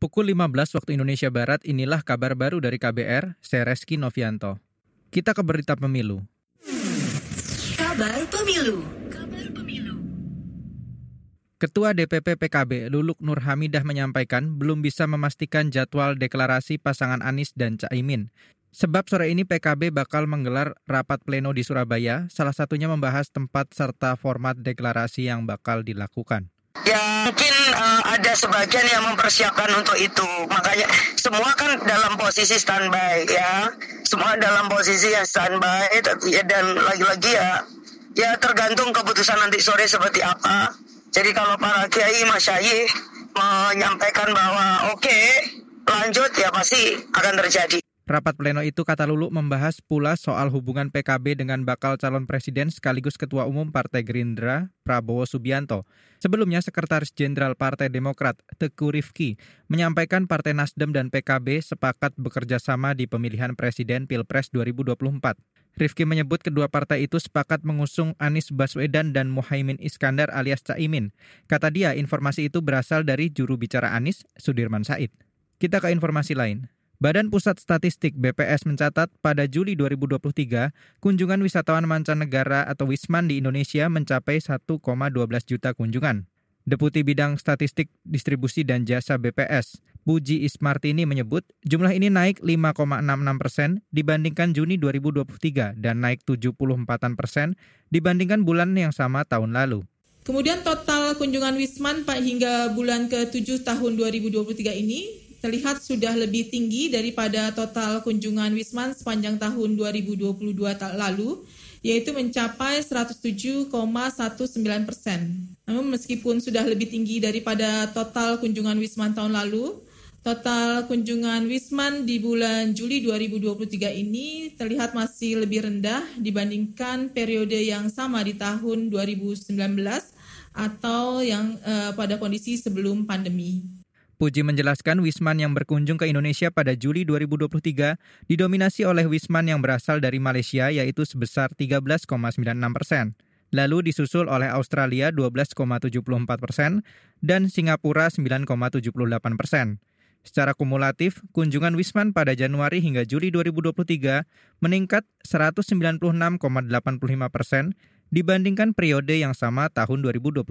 Pukul 15 waktu Indonesia Barat, inilah kabar baru dari KBR, saya Reski Novianto. Kita ke berita pemilu. Kabar pemilu. Ketua DPP PKB Luluk Nur Hamidah menyampaikan belum bisa memastikan jadwal deklarasi pasangan Anies dan Caimin. Sebab sore ini PKB bakal menggelar rapat pleno di Surabaya, salah satunya membahas tempat serta format deklarasi yang bakal dilakukan. Ya mungkin uh, ada sebagian yang mempersiapkan untuk itu. Makanya semua kan dalam posisi standby ya. Semua dalam posisi yang standby ya, dan lagi-lagi ya ya tergantung keputusan nanti sore seperti apa. Jadi kalau para kiai masyayikh menyampaikan bahwa oke okay, lanjut ya pasti akan terjadi. Rapat pleno itu kata Lulu membahas pula soal hubungan PKB dengan bakal calon presiden sekaligus Ketua Umum Partai Gerindra, Prabowo Subianto. Sebelumnya Sekretaris Jenderal Partai Demokrat, Teguh Rifki, menyampaikan Partai Nasdem dan PKB sepakat bekerja sama di pemilihan Presiden Pilpres 2024. Rifki menyebut kedua partai itu sepakat mengusung Anies Baswedan dan Muhaimin Iskandar alias Caimin. Kata dia, informasi itu berasal dari juru bicara Anies, Sudirman Said. Kita ke informasi lain. Badan Pusat Statistik BPS mencatat pada Juli 2023, kunjungan wisatawan mancanegara atau Wisman di Indonesia mencapai 1,12 juta kunjungan. Deputi Bidang Statistik Distribusi dan Jasa BPS, Puji Ismartini menyebut jumlah ini naik 5,66 persen dibandingkan Juni 2023 dan naik 74 persen dibandingkan bulan yang sama tahun lalu. Kemudian total kunjungan Wisman hingga bulan ke-7 tahun 2023 ini terlihat sudah lebih tinggi daripada total kunjungan Wisman sepanjang tahun 2022 lalu, yaitu mencapai 107,19 persen. Namun meskipun sudah lebih tinggi daripada total kunjungan Wisman tahun lalu, total kunjungan Wisman di bulan Juli 2023 ini terlihat masih lebih rendah dibandingkan periode yang sama di tahun 2019 atau yang uh, pada kondisi sebelum pandemi. Puji menjelaskan Wisman yang berkunjung ke Indonesia pada Juli 2023 didominasi oleh Wisman yang berasal dari Malaysia yaitu sebesar 13,96 persen. Lalu disusul oleh Australia 12,74 persen dan Singapura 9,78 persen. Secara kumulatif, kunjungan Wisman pada Januari hingga Juli 2023 meningkat 196,85 persen dibandingkan periode yang sama tahun 2022.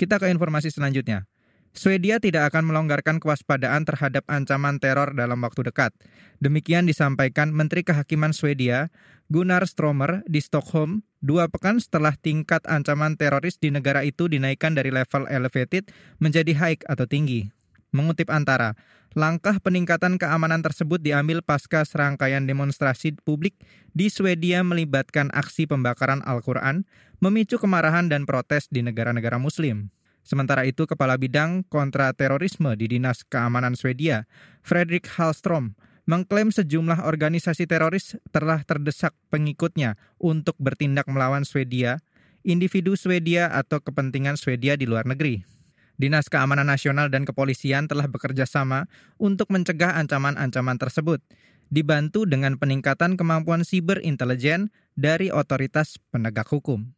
Kita ke informasi selanjutnya. Swedia tidak akan melonggarkan kewaspadaan terhadap ancaman teror dalam waktu dekat. Demikian disampaikan Menteri Kehakiman Swedia, Gunnar Stromer, di Stockholm, dua pekan setelah tingkat ancaman teroris di negara itu dinaikkan dari level elevated menjadi high atau tinggi. Mengutip antara, langkah peningkatan keamanan tersebut diambil pasca serangkaian demonstrasi publik di Swedia melibatkan aksi pembakaran Al-Quran, memicu kemarahan dan protes di negara-negara muslim. Sementara itu, Kepala Bidang Kontraterorisme di Dinas Keamanan Swedia, Fredrik Hallstrom, mengklaim sejumlah organisasi teroris telah terdesak pengikutnya untuk bertindak melawan Swedia, individu Swedia atau kepentingan Swedia di luar negeri. Dinas Keamanan Nasional dan Kepolisian telah bekerja sama untuk mencegah ancaman-ancaman tersebut, dibantu dengan peningkatan kemampuan siber intelijen dari otoritas penegak hukum.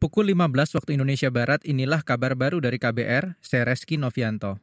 Pukul 15 waktu Indonesia Barat, inilah kabar baru dari KBR, saya Reski Novianto.